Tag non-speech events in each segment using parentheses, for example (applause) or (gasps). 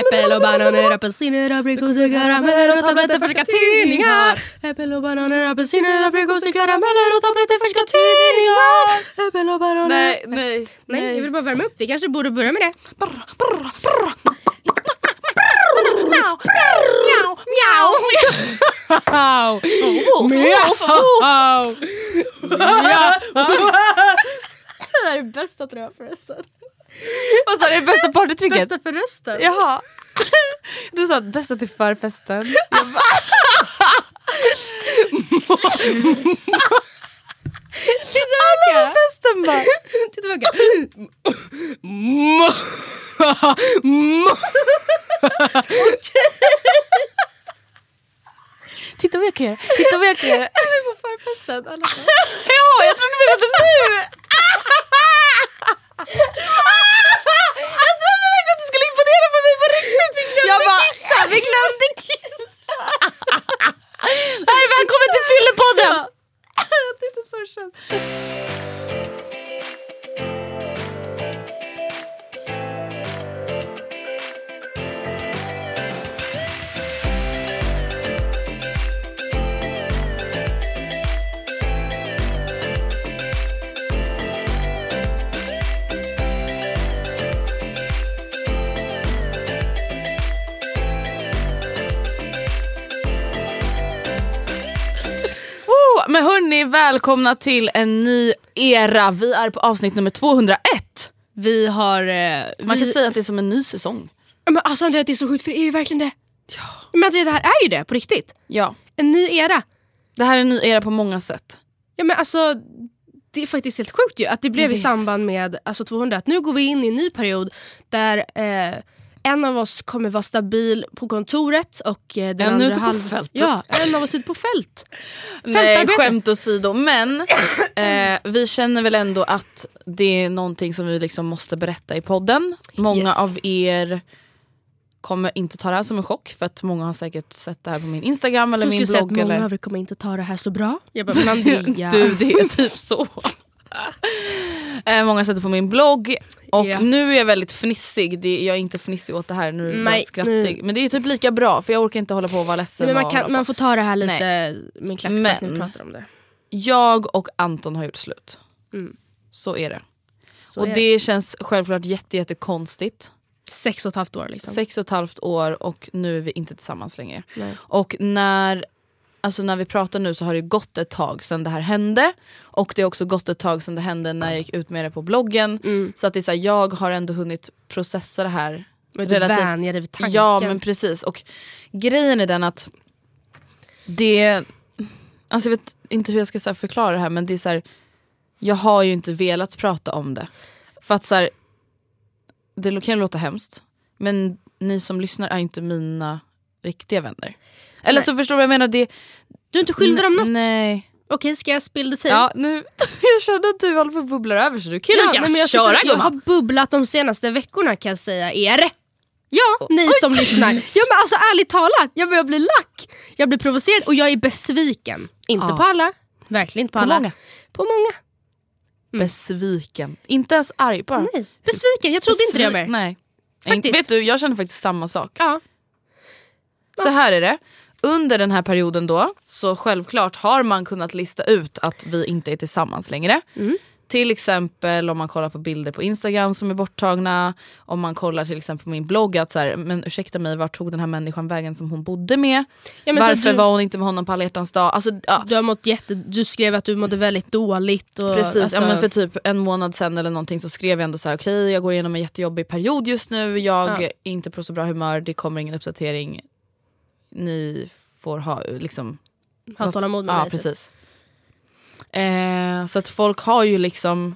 Äppel och bananer, apelsiner, aprikoser, karameller och tabletter, färska tidningar. Äppel och bananer, apelsiner, aprikoser, karameller och tabletter, färska tidningar. Äppel och bananer. Nej, nej, Nej, jag vill bara värma upp. Vi kanske borde börja med det. Miau, miau, miau. Miau. Det här är det bästa tror jag förresten. (laughs) Vad sa du? Bästa partytricket? Bästa för rösten. Jaha. (laughs) Du sa bästa till förfesten. Alla på festen bara. Titta tillbaka. (laughs) Titta vad jag kan göra. Titta vad jag kan göra. Är vi på förfesten? Ja, jag trodde du menade nu. Jag trodde verkligen att du skulle imponera på mig på riktigt. Vi glömde Jag bara- kissa! Vi glömde kissa! Här är välkommen till Fyllepodden. (laughs) Det är typ så det känns. Välkomna till en ny era. Vi är på avsnitt nummer 201. Vi har... Eh, Man vi... kan säga att det är som en ny säsong. Men alltså Andrea, det är så sjukt för det är ju verkligen det. Ja. Men Andrea, det här är ju det på riktigt. Ja, En ny era. det här är en ny era på många sätt. Ja men alltså det är faktiskt helt sjukt ju att det blev i samband med alltså 200. Att nu går vi in i en ny period där eh, en av oss kommer vara stabil på kontoret och eh, den En andra ute på halv- fältet. Ja, en av oss ute på fält. (laughs) Nej, skämt åsido. Men eh, vi känner väl ändå att det är någonting som vi liksom måste berätta i podden. Många Yes. av er kommer inte ta det här som en chock för att många har säkert sett det här på min Instagram eller Du min skulle säga att blogg. många Eller... av er kommer inte ta det här så bra. Jag bara, (laughs) men Andrea. Du, det är typ så. (laughs) Eh, många sätter på min blogg och Ja. nu är jag väldigt fnissig. Det, jag är inte fnissig åt det här, nu är jag bara skrattig. Men det är typ lika bra för jag orkar inte hålla på och vara ledsen. Nej, men man, kan, man får ta det här lite Nej. med klackspark när vi pratar om det. Jag och Anton har gjort slut. Mm. Så är det. Så och är det känns självklart jätte, jätte konstigt. Sex och ett halvt år liksom. Sex och ett halvt år och nu är vi inte tillsammans längre. Nej. Och när, alltså när vi pratar nu så har det gått ett tag sedan det här hände. Och det har också gått ett tag sedan det hände när jag gick ut med det på bloggen. Mm. Så att det är så här, jag har ändå hunnit processa det här Men du vänjer dig vid tanken. Ja men precis. Och grejen är den att det... Alltså jag vet inte hur jag ska förklara det här men det är så här, Jag har ju inte velat prata om det. För att så här, Det kan låta hemskt men ni som lyssnar är inte mina riktiga vänner. Eller så förstår du vad jag menar? Det, Du är inte skyldig dem något. Nej. Okej, ska jag spill the tea? Ja, nu, (laughs) jag känner att du håller på att bubbla över så du kan Ja, lika nej, jag, köra jag har gumman. bubblat de senaste veckorna kan jag säga er. Ja, ni som lyssnar. Ja, men alltså ärligt talat, jag börjar bli lack. Jag blir provocerad och jag är besviken. Inte Ja. på alla, verkligen inte på, På alla. många. På många. Besviken. Inte ens arg, bara Nej, besviken. Jag trodde inte det om besvi- er. Nej. Faktiskt. Vet du, jag känner faktiskt samma sak. Ja. Så här är det. Under den här perioden då, så självklart har man kunnat lista ut att vi inte är tillsammans längre. Mm. Till exempel om man kollar på bilder på Instagram som är borttagna. Om man kollar till exempel på min blogg att så här, men ursäkta mig, vart tog den här människan vägen som hon bodde med? Ja, Varför du- var hon inte med honom på alla hjärtans dag? Alltså, ja. Du, har mått jätte, du skrev att du mådde väldigt dåligt. Och, Precis, alltså, ja, men för typ en månad sen eller någonting så skrev jag ändå så här: okej jag går igenom en jättejobbig period just nu, jag Ja. är inte på så bra humör, det kommer ingen uppdatering. Ni får ha liksom... ha tålamod med Ja mig. typ. precis. Eh, så att folk har ju liksom...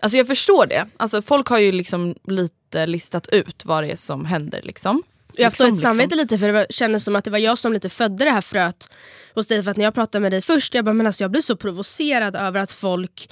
Alltså jag förstår det, alltså folk har ju liksom lite listat ut vad det är som händer liksom. Jag får Liksom, ett samvete liksom. lite för det var, kändes som att det var jag som lite födde det här fröet hos dig. För att när jag pratade med dig först, jag bara, men alltså jag blir så provocerad över att folk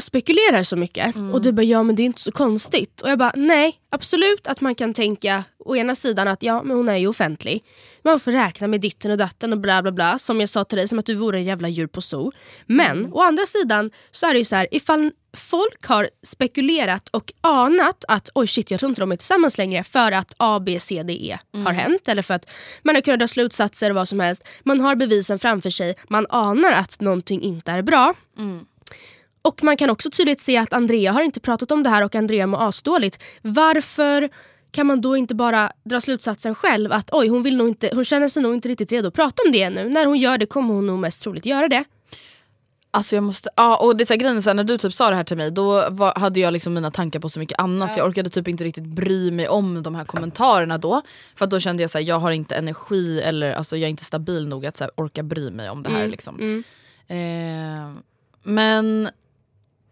spekulerar så mycket. Mm. Och du bara, ja men det är inte så konstigt. Och jag bara, nej absolut att man kan tänka å ena sidan att ja men hon är ju offentlig. Man får räkna med ditten och datten och bla bla bla. Som jag sa till dig, som att du vore en jävla djur på zoo. Men Mm. å andra sidan så är det ju så här, ifall folk har spekulerat och anat att oj shit jag tror inte de är tillsammans längre för att A, B, C, D, E har hänt. Eller för att man har kunnat dra slutsatser och vad som helst. Man har bevisen framför sig, man anar att någonting inte är bra. Och man kan också tydligt se att Andrea har inte pratat om det här och Andrea mår asdåligt. Varför kan man då inte bara dra slutsatsen själv att oj hon, vill nog inte, hon känner sig nog inte riktigt redo att prata om det nu. När hon gör det kommer hon nog mest troligt göra det. Alltså jag måste, ja och det är så här, grejen är så här, när du typ sa det här till mig då var, hade jag liksom mina tankar på så mycket annat så jag orkade typ inte riktigt bry mig om de här kommentarerna då. För att då kände jag att jag har inte energi eller alltså, jag är inte stabil nog att så orka bry mig om det här. Liksom. Eh, men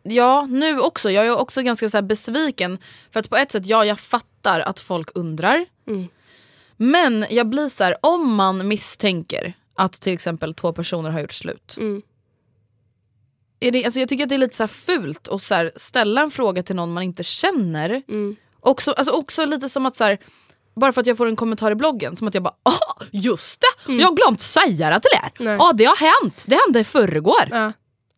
ja, nu också. Jag är också ganska så besviken. För att på ett sätt, ja jag fattar att folk undrar. Mm. Men jag blir så här, om man misstänker att till exempel två personer har gjort slut. Mm. Är det, alltså jag tycker att det är lite så fult att så ställa en fråga till någon man inte känner. Mm. Också, alltså också lite som att så här, bara för att jag får en kommentar i bloggen, som att jag bara ah, just det, jag har glömt säga det till er. Mm. Ja det har hänt, det hände i förrgår. Ja.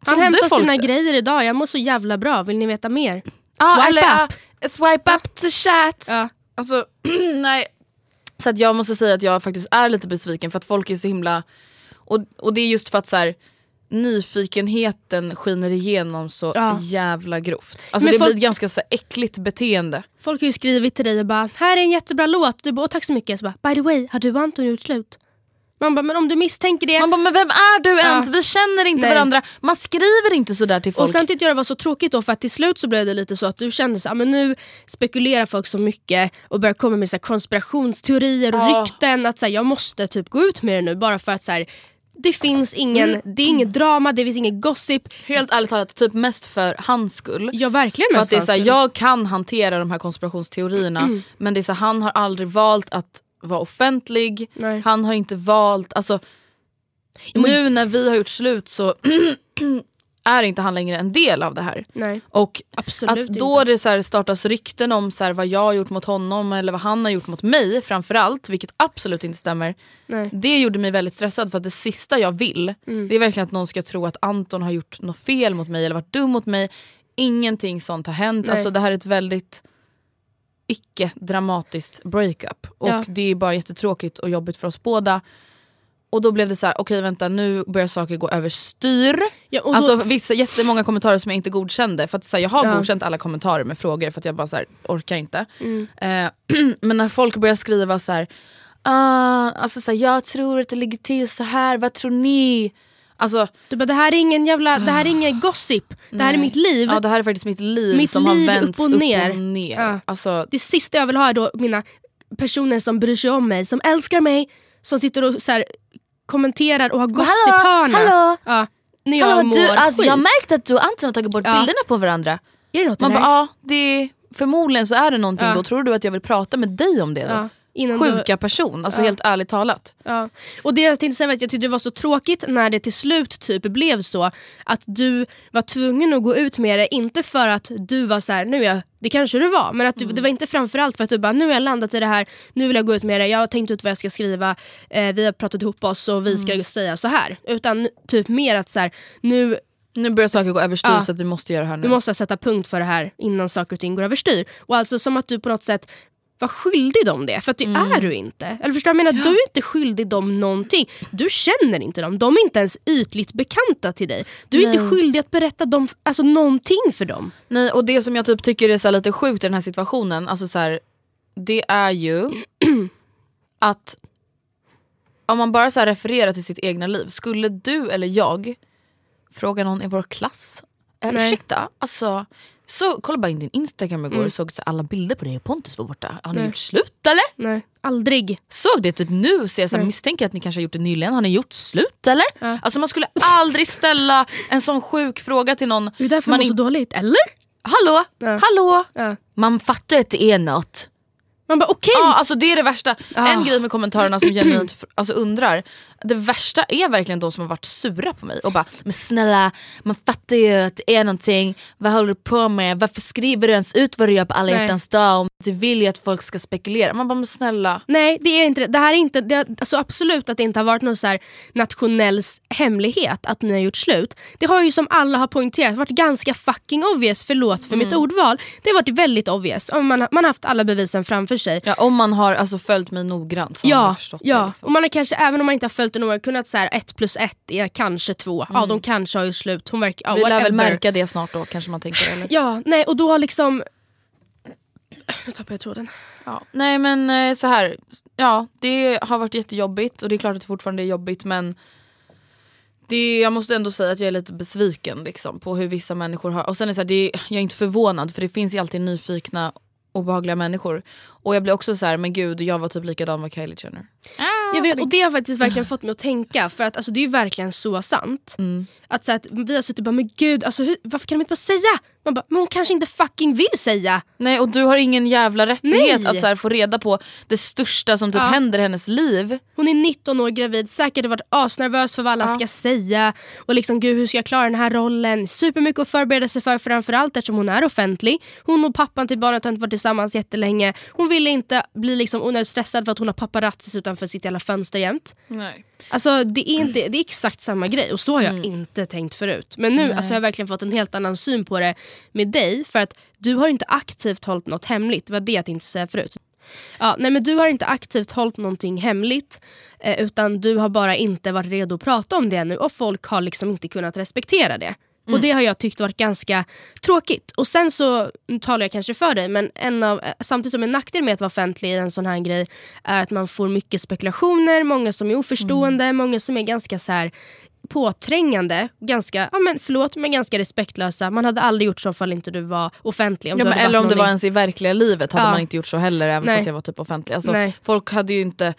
Han hämtar sina det? grejer idag, jag mår så jävla bra. Vill ni veta mer? Ja, Swipe eller, up. ja, swipe up to chat. Ja. Alltså, (clears throat) nej. Så att jag måste säga att jag faktiskt är lite besviken för att folk är så himla... Och, och det är just för att så här, nyfikenheten skiner igenom så Ja. jävla grovt. Alltså Men det folk- blir ett ganska så äckligt beteende. Folk har ju skrivit till dig och bara “här är en jättebra låt”. Du bara “åh tack så mycket”. Så bara “by the way, har du och Anton gjort slut?” Man bara “men om du misstänker det” Man bara, men vem är du ens? Vi känner inte Nej. varandra. Man skriver inte sådär till folk. Och sen tyckte jag det var så tråkigt då för att till slut så blev det lite så att du kände så, ah, men nu spekulerar folk så mycket och börjar komma med så här, konspirationsteorier och Ja. rykten att så här, jag måste typ gå ut med det nu bara för att så här, det finns ingen, Mm. det är inget drama, det finns ingen gossip. Helt ärligt talat, typ mest för hans skull. Ja verkligen För att det är så här, jag kan hantera de här konspirationsteorierna Mm. men det är så här, han har aldrig valt att vara offentlig. Nej. Han har inte valt, alltså nu när vi har gjort slut så (clears throat) är inte han längre en del av det här. Nej, Och absolut att då inte. det så startas rykten om så vad jag har gjort mot honom eller vad han har gjort mot mig framförallt, vilket absolut inte stämmer. Nej. Det gjorde mig väldigt stressad för att det sista jag vill Mm. det är verkligen att någon ska tro att Anton har gjort något fel mot mig eller varit dum mot mig. Ingenting sånt har hänt. Nej. Alltså, det här är ett väldigt icke-dramatiskt breakup. Och Ja. det är bara jättetråkigt och jobbigt för oss båda. Och då blev det så här: okej vänta nu börjar saker gå överstyr. Ja, då, Alltså vissa, jättemånga kommentarer som jag inte godkände. För att, så här, jag har Ja. godkänt alla kommentarer med frågor för att jag bara så här, orkar inte. Mm. Eh, (clears throat) men när folk börjar skriva så här, ah, alltså så här, jag tror att det ligger till så här, vad tror ni? Alltså, du bara, det här är ingen jävla, det här är ingen gossip. Det här är nej. mitt liv. Ja, det här är faktiskt mitt liv Mitt som liv har vänts upp och ner. Ja. Alltså, Det sista jag vill ha är då mina personer som bryr sig om mig, som älskar mig, som sitter och så här, kommenterar och har gossip-hörna. hallå, Ja, när jag hallå mår du, alltså, skit. jag märkte att du och Anton har tagit bort Ja. bilderna på varandra. Är det något Man bara, ja, det, förmodligen så är det någonting Ja. då. Tror du att jag vill prata med dig om det då? Ja, innan du- Sjuka person, alltså helt ärligt talat. Ja. Och det jag tänkte säga var att jag tyckte det var så tråkigt när det till slut typ blev så att du var tvungen att gå ut med det, inte för att du var så här, nu är jag, det kanske du var, men att du, det var inte framförallt för att du bara, nu har jag landat i det här, nu vill jag gå ut med det, jag har tänkt ut vad jag ska skriva, eh, vi har pratat ihop oss och vi ska säga så här. Utan typ mer att så här, nu Nu börjar saker gå överstyr Ja. så att vi måste göra det här nu. du måste sätta punkt för det här innan saker och ting går överstyr. Och alltså som att du på något sätt var skyldig dem det, för det Mm. är du inte. Eller förstår du? Jag menar, Du är inte skyldig dem någonting. Du känner inte dem, de är inte ens ytligt bekanta till dig. Du är inte skyldig att berätta dem, alltså, någonting för dem. Nej, och det som jag typ tycker är så lite sjukt i den här situationen, alltså så här, det är ju (clears throat) att om man bara så här refererar till sitt egna liv, skulle du eller jag fråga någon i vår klass, eh, Nej. ursäkta, alltså så kolla bara in din instagram igår och såg så alla bilder på dig och Pontus var borta. Har ni Nej. gjort slut eller? Nej, aldrig. Såg det typ nu, så jag så misstänker att ni kanske har gjort det nyligen. Har ni gjort slut eller? Alltså man skulle aldrig ställa en sån sjuk fråga till någon. Det är därför man mår så dåligt, eller? Hallå, Ja. hallå! Ja. Man fattar att det är något. Man bara okej! Ja, alltså det är det värsta. Ah. En grej med kommentarerna som genuint (clears throat) alltså undrar. Det värsta är verkligen de som har varit sura på mig och bara “men snälla, man fattar ju att det är någonting, vad håller du på med? Varför skriver du ens ut vad du gör på alla Nej. hjärtans dag om du vill ju att folk ska spekulera?” Man bara “men snälla”. Nej det är inte det. Det här är inte, det, alltså absolut att det inte har varit någon så här nationell hemlighet att ni har gjort slut. Det har ju som alla har poängterat varit ganska fucking obvious, förlåt för Mm. mitt ordval. Det har varit väldigt obvious. Om man, man har haft alla bevisen framför sig. Ja, om man har alltså följt mig noggrant så har man Ja, förstått det. ja. Liksom. och man har kanske även om man inte har följt det några kunnat säga ett plus ett är kanske två. Ja de kanske har ju slut. Hon verkar, ja, Mm. Vi lär väl märka det snart då kanske man tänker eller? Ja, nej och då har liksom... Nu tappade jag tråden. Ja. Nej men eh, så här. ja det har varit jättejobbigt och det är klart att det fortfarande är jobbigt men det, jag måste ändå säga att jag är lite besviken liksom, på hur vissa människor har... Och sen är det så här, det, jag är inte förvånad för det finns ju alltid nyfikna obehagliga människor. Och jag blir också så här, men gud jag var typ likadan med Kylie Jenner. Jag vet, och det har faktiskt verkligen fått mig att tänka, för att alltså, det är verkligen så sant. Mm. Att, så att vi har suttit och bara, men gud alltså, hur, varför kan de inte bara säga? Man bara, men hon kanske inte fucking vill säga. Nej och du har ingen jävla rättighet Nej. att så här, få reda på det största som typ Ja. händer i hennes liv. Hon är 19 år gravid, säkert har varit asnervös för vad alla ska säga. Och liksom gud hur ska jag klara den här rollen? Supermycket att förbereda sig för framförallt eftersom hon är offentlig. Hon och pappan till barnet har inte varit tillsammans jättelänge. Hon ville inte bli liksom onödigt stressad för att hon har paparazzis utanför sitt jävla fönster jämt. Nej. Alltså det är, inte, det är exakt samma grej och så har jag inte tänkt förut. Men nu alltså, har jag verkligen fått en helt annan syn på det med dig. För att du har inte aktivt hållit något hemligt. Det var det jag tänkte säga förut. Ja, nej men du har inte aktivt hållit någonting hemligt. Eh, utan du har bara inte varit redo att prata om det ännu. Och folk har liksom inte kunnat respektera det. Och det har jag tyckt varit ganska tråkigt. Och sen så, nu talar jag kanske för dig, men en av, eh, samtidigt som en nackdel med att vara offentlig i en sån här grej är att man får mycket spekulationer, många som är oförstående, många som är ganska så här påträngande, ganska, ja men förlåt men ganska respektlösa. Man hade aldrig gjort så ifall inte du var offentlig. Om Ja, men, eller om det var ens i verkliga livet hade Ja. man inte gjort så heller även Nej. fast jag var typ offentlig. Alltså, Nej. folk hade ju inte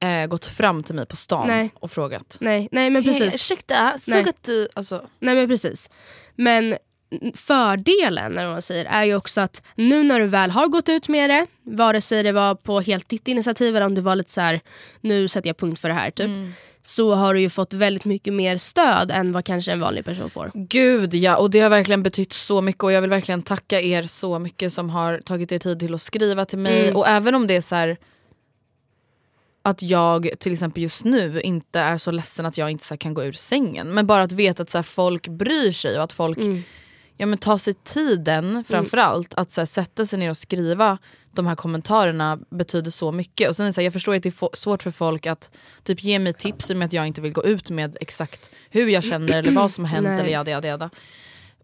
eh, gått fram till mig på stan Nej. och frågat. Nej, nej men precis. Hej, ursäkta, såg att du... Alltså, Nej men precis. Men fördelen när man säger är ju också att nu när du väl har gått ut med det, vare sig det var på helt ditt initiativ eller om det var lite så här, nu sätter jag punkt för det här typ. Så har du ju fått väldigt mycket mer stöd än vad kanske en vanlig person får. Gud ja, och det har verkligen betytt så mycket och jag vill verkligen tacka er så mycket som har tagit er tid till att skriva till mig. Mm. Och även om det är så här att jag till exempel just nu inte är så ledsen att jag inte så kan gå ur sängen. Men bara att veta att så folk bryr sig och att folk Mm. ja, men tar sig tiden framförallt att så sätta sig ner och skriva de här kommentarerna betyder så mycket. Och sen är så här, jag förstår att det är svårt för folk att typ ge mig tips om att jag inte vill gå ut med exakt hur jag känner eller vad som har hänt Nej. eller jada jada jada.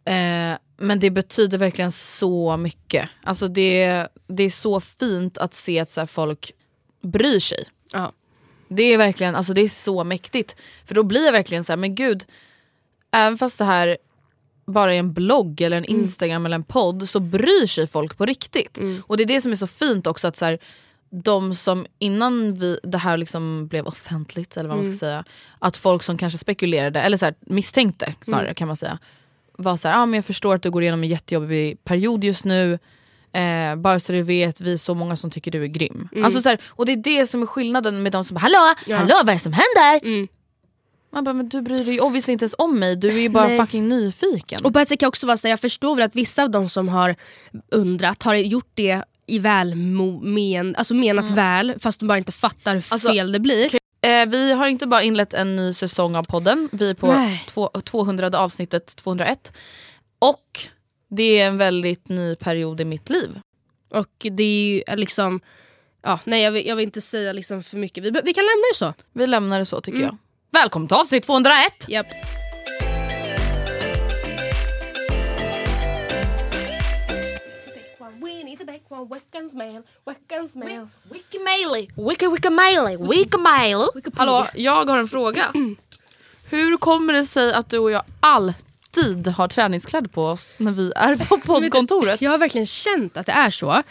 Eh, men det betyder verkligen så mycket. Alltså det, det är så fint att se att så folk bryr sig. Ja. Det är verkligen alltså det är så mäktigt. För då blir jag verkligen så här, men gud, även fast det här bara är en blogg eller en instagram eller en podd så bryr sig folk på riktigt. Och det är det som är så fint också att så här, de som innan vi, det här liksom blev offentligt eller vad man ska säga, att folk som kanske spekulerade eller så här, misstänkte snarare kan man säga var så här, ah, men jag förstår att du går igenom en jättejobbig period just nu Eh, bara så du vet, vi är så många som tycker du är grym. Mm. Alltså, så här, och det är det som är skillnaden med de som bara hallå, hallå vad är det som händer? Mm. Man bara, men du bryr dig ju obviously inte ens om mig, du är ju bara Nej. fucking nyfiken. Och på ett sätt kan jag också vara så här, jag förstår väl att vissa av de som har undrat har gjort det i välmen, alltså menat väl fast de bara inte fattar hur Alltså, fel det blir. Eh, vi har inte bara inlett en ny säsong av podden, vi är på två, 200 avsnittet 201. Och det är en väldigt ny period i mitt liv. Och det är ju liksom, ja, nej jag vill, jag vill inte säga liksom för mycket, vi, vi kan lämna det så. Vi lämnar det så tycker Mm. jag. Välkommen till avsnitt 201! Japp. Wikamaili, wicka wikamaili, wikamaili. Hallå, jag har en fråga. Hur kommer det sig att du och jag alltid har träningskläder på oss när vi är på (laughs) poddkontoret? Jag har verkligen känt att det är så.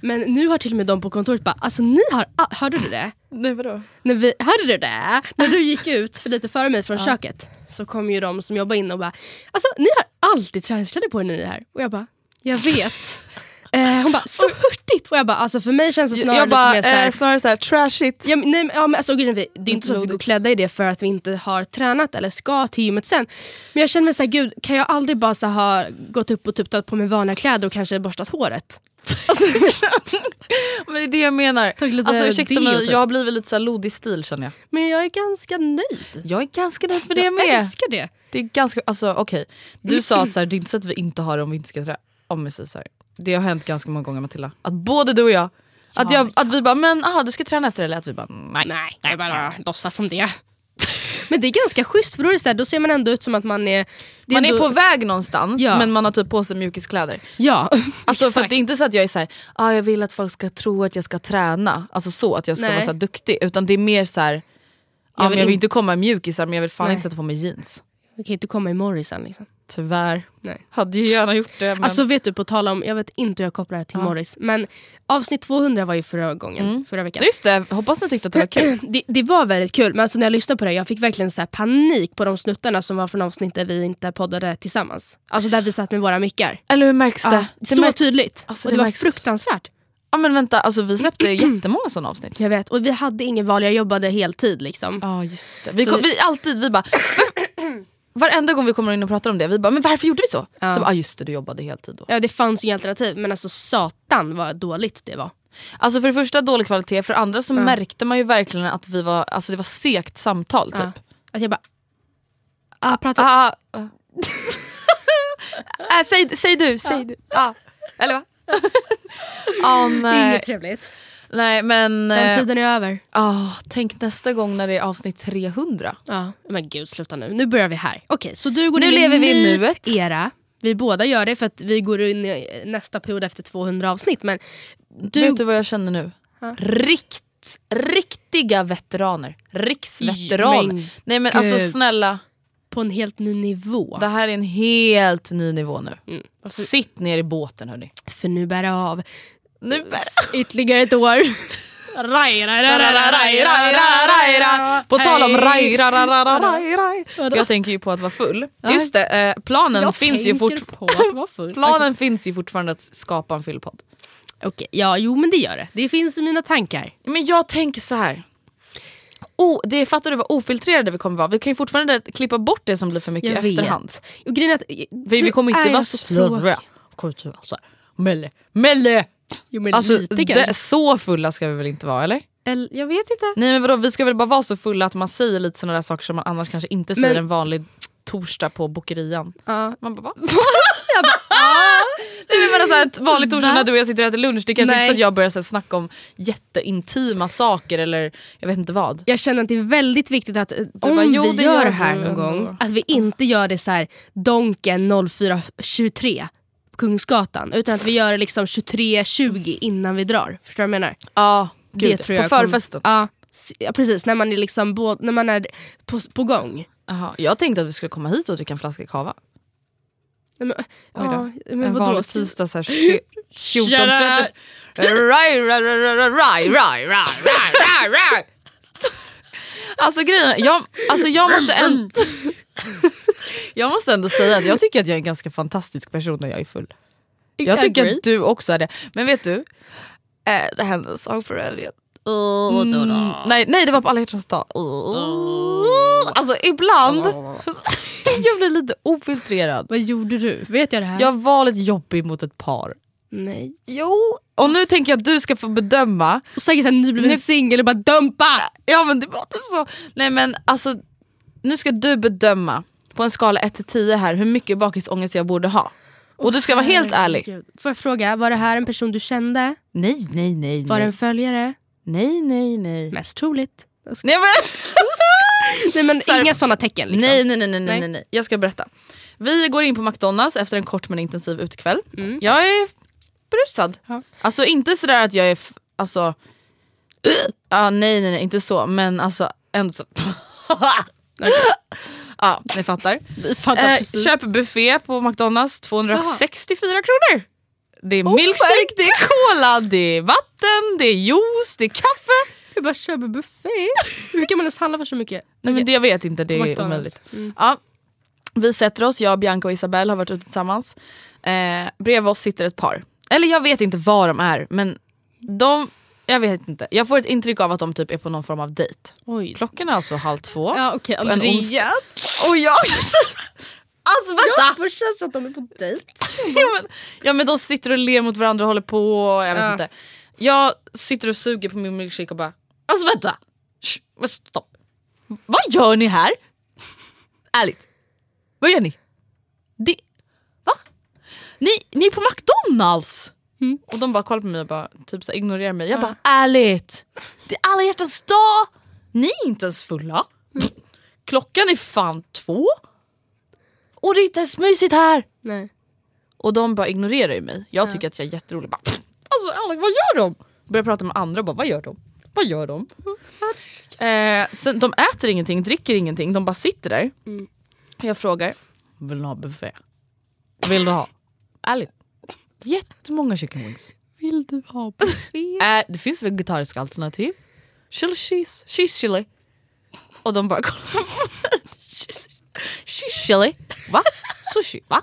Men nu har till och med de på kontoret bara, alltså ni har, ah, hörde du det? (clears throat) Nej vadå? När vi, hörde du det? När du gick ut för lite före mig från köket så kom ju de som jobbar inne och bara Alltså ni har alltid träningskläder på er när ni är här. Och jag bara, jag vet. (laughs) eh, hon bara, så hurtigt! Och jag bara, alltså för mig känns det snarare jag bara, lite mer såhär eh, snarare såhär trashigt. Ja, men, nej, men- ja, men alltså, det är inte så att vi går klädda i det för att vi inte har tränat eller ska till gymmet sen. Men jag känner mig såhär, gud kan jag aldrig bara så ha gått upp och typ tagit på mig vanliga kläder och kanske borstat håret? (laughs) Alltså, (laughs) Men det är det jag menar. Alltså ursäkta mig, typ. jag har blivit lite såhär lodig stil känner jag. men jag är ganska nöjd. Jag är ganska nöjd med det Jag med. älskar det. Det är ganska, alltså okej. Du sa att så här, det är inte så att vi inte har det om vi inte ska träna. Om vi säger så här. Det har hänt ganska många gånger Matilda. Att både du och jag, att, jag, att vi bara men aha, du ska träna efter det eller att vi bara nej. Nej, jag bara låtsas som det. (laughs) Men det är ganska schysst för då, är det så här, då ser man ändå ut som att man är... Man är ändå- på väg någonstans Ja. men man har typ på sig mjukiskläder. Ja, (laughs) Alltså för att exakt. det är inte så att jag är så här, ah, jag vill att folk ska tro att jag ska träna. Alltså så att jag ska Nej. vara så här duktig. Utan det är mer så här, Jag ja, men vill jag vill in- inte komma i mjukisar men jag vill fan Nej. inte sätta på mig jeans. Vi kan inte komma i Morrison liksom. Tyvärr. Nej. Hade ju gärna gjort det men... Alltså vet du, på tal om, jag vet inte hur jag kopplar det till Ja. Morris, men avsnitt 200 var ju förra gången, förra veckan. Just det, hoppas ni tyckte att det var kul. (clears throat) Det, det var väldigt kul, men alltså när jag lyssnade på det jag fick verkligen så panik på de snuttarna som var från avsnitt där vi inte poddade tillsammans. Alltså där vi satt med våra mickar. Eller hur märks det? Ja, det så märks- tydligt. Alltså, och det var fruktansvärt. Ja men vänta, alltså vi släppte (clears throat) jättemånga sådana avsnitt. Jag vet, och vi hade ingen val, jag jobbade heltid liksom. Ja just det. Vi, Så kom, vi alltid, vi bara... (clears throat) Varenda gång vi kommer in och pratar om det, vi bara men varför gjorde vi så? Ja. Så bara, ah, just det, du jobbade heltid då. Ja det fanns inga alternativ, men alltså satan vad dåligt det var. Alltså för det första dålig kvalitet, för det andra så märkte man ju verkligen att vi var, alltså det var segt samtal typ. Ja. Att jag bara... Ah, prata, Ah, ah. äh, (laughs) säg, säg du, säg du. Ja. Eller va? (laughs) Ja är nej. inget trevligt. Nej men... Den eh, tiden är över. ah, tänk nästa gång när det är avsnitt 300. Ja, men gud sluta nu. Nu börjar vi här. Okej, så du går Nu in lever vi i nuet. era. Vi båda gör det för att vi går in i nästa period efter 200 avsnitt. Men du, Vet du vad jag känner nu? Rikt, riktiga veteraner. Riksveteraner. Men Nej men alltså gud. snälla, på en helt ny nivå. det här är en helt ny nivå nu. Mm. Varför- Sitt ner i båten hörni. För nu bär det av. Nu bär Ytterligare ett år. På tal om raj, raj, raj, raj, jag tänker ju på att vara full. Just det, eh, planen, Jag finns ju, fort, på att vara full. (laughs) planen finns ju fortfarande att skapa en fyllpodd. Okej, ja jo men det gör det. Det finns i mina tankar. Men jag tänker så här. Oh, det fattar du vad ofiltrerade vi kommer vara? Vi kan ju fortfarande klippa bort det som blir för mycket Jag i efterhand. vet. Och grejen att, För vi kommer inte vara så slödriga. tråkig. Melle, Melle! Jo men Alltså, lite det, så fulla ska vi väl inte vara eller? Eller, jag vet inte. Nej men vadå, vi ska väl bara vara så fulla att man säger lite sådana där saker som man annars kanske inte säger Men- en vanlig torsdag på bokerian. Ja. Man bara va? (laughs) (laughs) Nej men bara så här, ett vanligt torsdag när du och jag sitter och äter lunch, det kanske Nej. inte så att jag börjar så här, snacka om jätteintima saker eller jag vet inte vad. Jag känner att det är väldigt viktigt att eh, om bara, "Jo, vi gör det här du någon ändå." gång, att vi inte gör det så här Donken 04.23 på Kungsgatan. Utan att vi gör det liksom 23.20 innan vi drar. Förstår du vad jag menar? Ja, det tror jag på förfesten? Kom, ja, precis. När man är, liksom bo, när man är på, på gång. Aha, jag tänkte att vi skulle komma hit och dricka en flaska kava. Men, ja, men en vadå? vanlig tisdag 14.30. (laughs) Alltså grejen, jag, alltså jag måste ändå... (laughs) Jag måste ändå säga att jag tycker att jag är en ganska fantastisk person när jag är full. Jag tycker Agree. att du också är det. Men vet du, eh, det hände en sak för helgen. Mm, nej, nej det var på alla hjärtans dag. Alltså ibland, (laughs) jag blir lite ofiltrerad. Vad gjorde du? Vet jag det här? Jag var lite jobbig mot ett par. Nej. Jo. Och nu tänker jag att du ska få bedöma. Och säkert såhär nybliven Nu- singel och bara dumpa! Ja men det var typ så. Nej men alltså, nu ska du bedöma på en skala 1 till 10 här hur mycket bakisångest jag borde ha. Och du ska vara helt ärlig. Får jag fråga, var det här en person du kände? Nej nej nej. Var det Nej en följare? nej nej. nej. Mest troligt. Nej men (laughs) Nej men Så här- inga såna tecken liksom. Nej, nej, nej, nej, nej, Nej. nej. Jag ska berätta. Vi går in på McDonalds efter en kort men intensiv utekväll. Mm. Jag är brusad. Ja. Alltså inte sådär att jag är... Alltså, ja, (clears throat) nej, nej, nej, inte så. Men alltså ändå så... (laughs) ja, ni fattar. Vi fattar Eh, precis. köper buffé på McDonalds, 264 kronor. Det är Oh milkshake, det är cola, det är vatten, det är juice, det är kaffe. Jag bara köper buffé. Hur kan man ens handla för så mycket? Nej, men det, jag vet inte, det är McDonald's. omöjligt. Mm. Ja. Vi sätter oss, jag, Bianca och Isabelle har varit ute tillsammans. Eh, bredvid oss sitter ett par. Eller jag vet inte var de är men de, jag vet inte. Jag får ett intryck av att de typ är på någon form av dejt. Oj. Klockan är alltså halv två. Ja på en Andrea. onsdag. Och jag... (laughs) alltså vänta! Ja, först känns det att de är på dejt. (laughs) ja, men, ja men de sitter och ler mot varandra och håller på, jag vet Ja. inte. Jag sitter och suger på min milkshake och bara, alltså vänta! Shh, vad- stopp. Vad gör ni här? Ärligt, vad gör ni? Det, va? Ni, ni är på McDonalds! Mm. Och de bara kollar på mig och bara, typ så här, ignorerar mig. Jag bara, ärligt! Det är alla hjärtans dag! Ni är inte ens fulla. Klockan är fan två. Och det är inte ens mysigt här! Nej. Och de bara ignorerar ju mig. Jag tycker att jag är jätterolig. Bara, "Pff, alltså Alex, vad gör de? Börjar prata med andra och bara vad gör de? Vad gör de? Eh, sen, de äter ingenting, dricker ingenting, de bara sitter där. Jag frågar, vill du ha buffé? Vill du ha? Ärligt, jättemånga chicken wings. Vill du ha buffé? Eh, det finns vegetariska alternativ. Chili cheese, cheese chili. Och de bara kollar. Cheese chili, va? Sushi, va?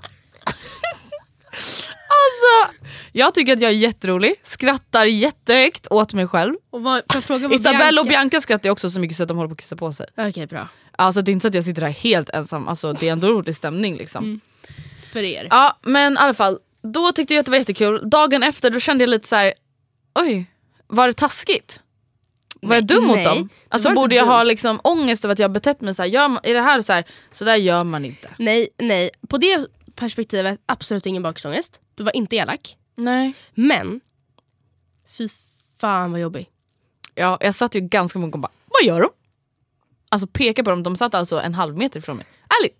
alltså, jag tycker att jag är jätterolig, skrattar jättehögt åt mig själv. och vad, Isabelle och Bianca skrattar också så mycket så att de håller på att kissa på sig. Okej bra. Alltså det är inte så att jag sitter här helt ensam, alltså, det är ändå rolig stämning liksom. För er. Ja men i alla fall, då tyckte jag att det var jättekul. Dagen efter då kände jag lite så här: oj, var det taskigt? Var jag dum mot nej, dem? det Alltså borde jag dum. ha liksom ångest över att jag har betett mig så här? Gör, är det här så här, så där gör man inte. Nej, nej. På det perspektivet, absolut ingen bakisångest. Du var inte elak. Nej. Men, fy fan vad jobbig. Ja, jag satt ju ganska många och bara, vad gör de? Alltså peka på dem, de satt alltså en halv meter ifrån mig. Ärligt!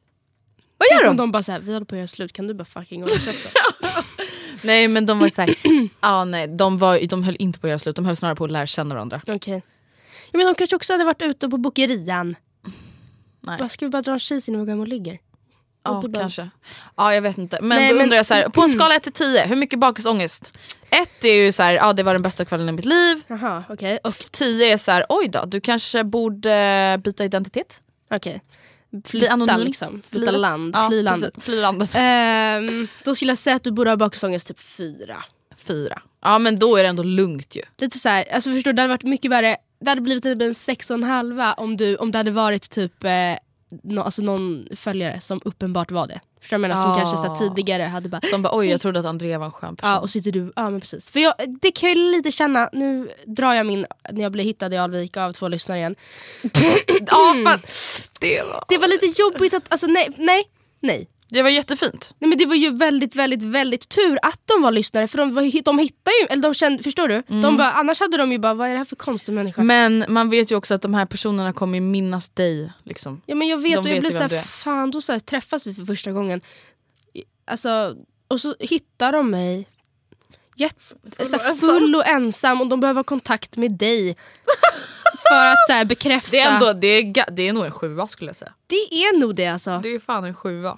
Vad gör de? de bara såhär, vi håller på att göra slut, kan du bara fucking hålla käften? (laughs) (laughs) (laughs) Nej men de var så här, (clears throat) ah, nej, de, var, de höll inte på att göra slut, de höll snarare på att lära känna varandra. Okej. Ja, men de kanske också hade varit ute på bokerian. Nej. Bara, ska vi bara dra en cheese innan vi går hem och ligger? Ja bara- kanske. Ja jag vet inte. Men Nej, då men- undrar jag så här, på en (clears throat) skala 1 till 10, hur mycket bakisångest? 1 är ju så här, ja det var den bästa kvällen i mitt liv. Jaha, okej. Och 10 är så här, oj då, du kanske borde byta identitet? Okej. Bli Flytta anonym. liksom. Flytta livet. land. Ja, fly landet. precis. Fly landet. Ehm, då skulle jag säga att du borde ha bakisångest typ fyra. Fyra. Ja men då är det ändå lugnt ju. Lite så här, alltså förstår du, det hade varit mycket värre. Det hade blivit typ en sex och en halva om, du, om det hade varit typ eh, no, alltså någon följare som uppenbart var det. Förstår du vad jag menar? Som kanske så här, tidigare hade bara Som bara oj jag trodde att Andrea var en skön person. Ja och sitter du, ja men precis. För jag, det kan jag ju lite känna, nu drar jag min, när jag blir hittad i Alvik av två lyssnare igen. (laughs) Ja, att det, var, Det var lite jobbigt att, alltså nej, nej, nej. Det var jättefint. Nej men det var ju väldigt, väldigt, väldigt tur att de var lyssnare för de, var, de hittade ju, eller de kände, förstår du? De bara, annars hade de ju bara, vad är det här för konstig människa? Men man vet ju också att de här personerna kommer minnas dig. Liksom. ja men jag vet de och jag vet blir såhär, är. fan då så här, träffas vi för första gången. Alltså, och så hittar de mig jätt, så här, full och ensam och de behöver ha kontakt med dig. (laughs) för att så här, bekräfta. Det är, ändå, det, är, det är nog en sjua skulle jag säga. det är nog det alltså. Det är fan en sjua.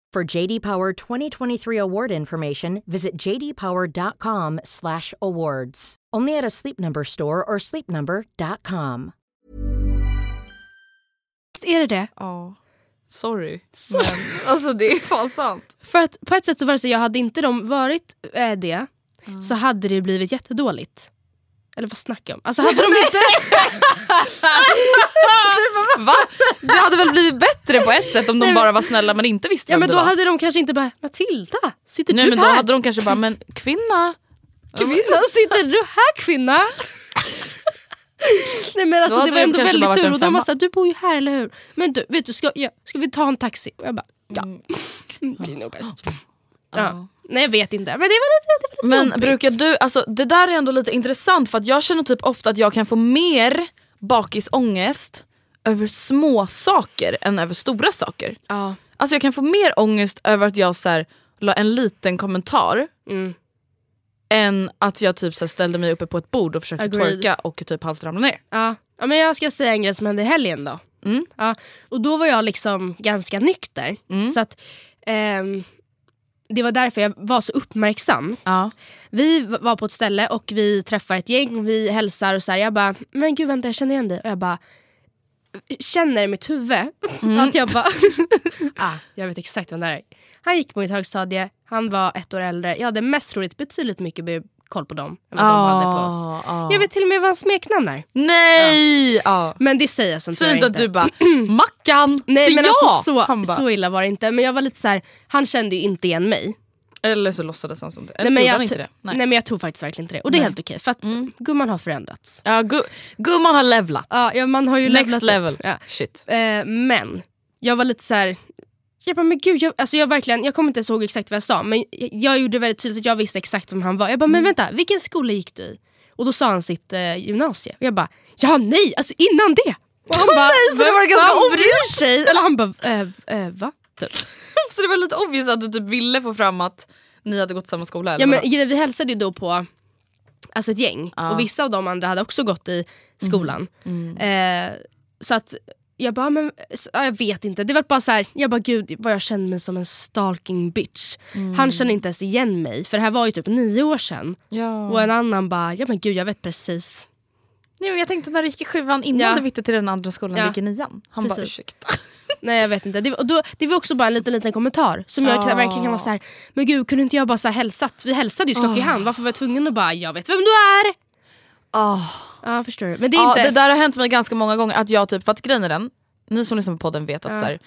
For JD Power 2023 award information, visit jdpower.com/awards. Only at a Sleep Number store or sleepnumber.com. Är det det? Ja. Sorry. Men alltså det är fan sant. För att på ett sätt så var det så jag hade inte de varit eh, det så hade det blivit jättedåligt. Eller vad snackar jag om? Alltså hade de inte... (laughs) Va? Det hade väl blivit bättre på ett sätt om de Nej, bara var snälla men inte visste ja vem men det då var. hade de kanske inte bara Matilda, sitter Nej du men då här? hade de kanske bara, men kvinna. Kvinna, sitter du här kvinna? (laughs) Nej men alltså Då det var ändå väldigt tur och de var såhär, du bor ju här eller hur? Men du, vet du ska, ja, ska vi ta en taxi? Och jag bara, ja. Mm, det är nog bäst. Ja. Nej jag vet inte, men det var lite, det var lite Men jobbigt. brukar du, alltså det där är ändå lite intressant för att jag känner typ ofta att jag kan få mer bakisångest över små saker än över stora saker. Ja. Alltså jag kan få mer ångest över att jag så här, la en liten kommentar Mm. än att jag typ så här, ställde mig uppe på ett bord och försökte Agreed. twerka och typ halvt ramlade ner. Ja. ja men jag ska säga en grej som hände i helgen då. Mm. Ja, och då var jag liksom ganska nykter. Så att, ehm, det var därför jag var så uppmärksam. Ja. Vi var på ett ställe och vi träffar ett gäng och vi hälsar och så här, jag bara, men gud vänta jag känner igen dig. Och jag bara, känner i mitt huvud att jag bara, (laughs) ah, jag vet exakt vem det är. Han gick på mitt högstadie, han var ett år äldre. Jag hade mest troligt betydligt mycket koll på dem än vad de hade på oss. Ah, ah. Jag vet till och med vad hans smeknamn är. Nej! Ja. Men det säger jag tur Säg inte att du bara, (clears throat) Mackan, Nej det är men jag! alltså Han så, bara, så illa var det inte. Men jag var lite så här, han kände ju inte igen mig. Eller så låtsades han som det. Eller Nej, så men gjorde jag, han inte det. nej. Nej. men jag tror faktiskt verkligen inte det. Och det är helt okej för att gumman har förändrats. Ja, gu gumman har levlat. Ja, ja, man har ju Next levlat upp. level. Ja. Shit. Eh, men jag var lite så här. Jag bara, men gud, jag, alltså jag, verkligen, jag kommer inte ens ihåg exakt vad jag sa men jag, jag gjorde väldigt tydligt att jag visste exakt vem han var. Jag bara, men vänta, vilken skola gick du i? Och då sa han sitt eh, gymnasie. Och jag bara, ja nej, alltså innan det! Och han (laughs) bara, Nej, så det var "Vem ganska fan bryr sig? Eller han bara, eh, eh, va? Typ. (laughs) Så det var lite obvious att du typ ville få fram att ni hade gått samma skola? Eller Ja, men, grejen, vi hälsade ju då på alltså ett gäng och vissa av de andra hade också gått i skolan. Eh, så att jag bara, men, jag vet inte. Det var bara så här, jag bara gud vad jag kände mig som en stalking bitch. Han kände inte ens igen mig för det här var ju typ nio år sedan. ja. Och en annan bara, ja men gud jag vet precis. Nej, men jag tänkte när du gick i sjuan innan Ja. du bytte till den andra skolan, Ja. gick i nian. Han bara Precis. ursäkta. (laughs) Nej jag vet inte. Det, och då, det var också bara en liten, liten kommentar som jag Ah. verkligen kan vara så här, men gud kunde inte jag bara så här hälsat? Vi hälsade ju skak i hand, varför var jag tvungen att bara, jag vet vem du är? Oh. Ja förstår du. Men det är Ja, inte... det där har hänt mig ganska många gånger. Att jag typ, för att grejen är den, ni som lyssnar på podden vet att så här,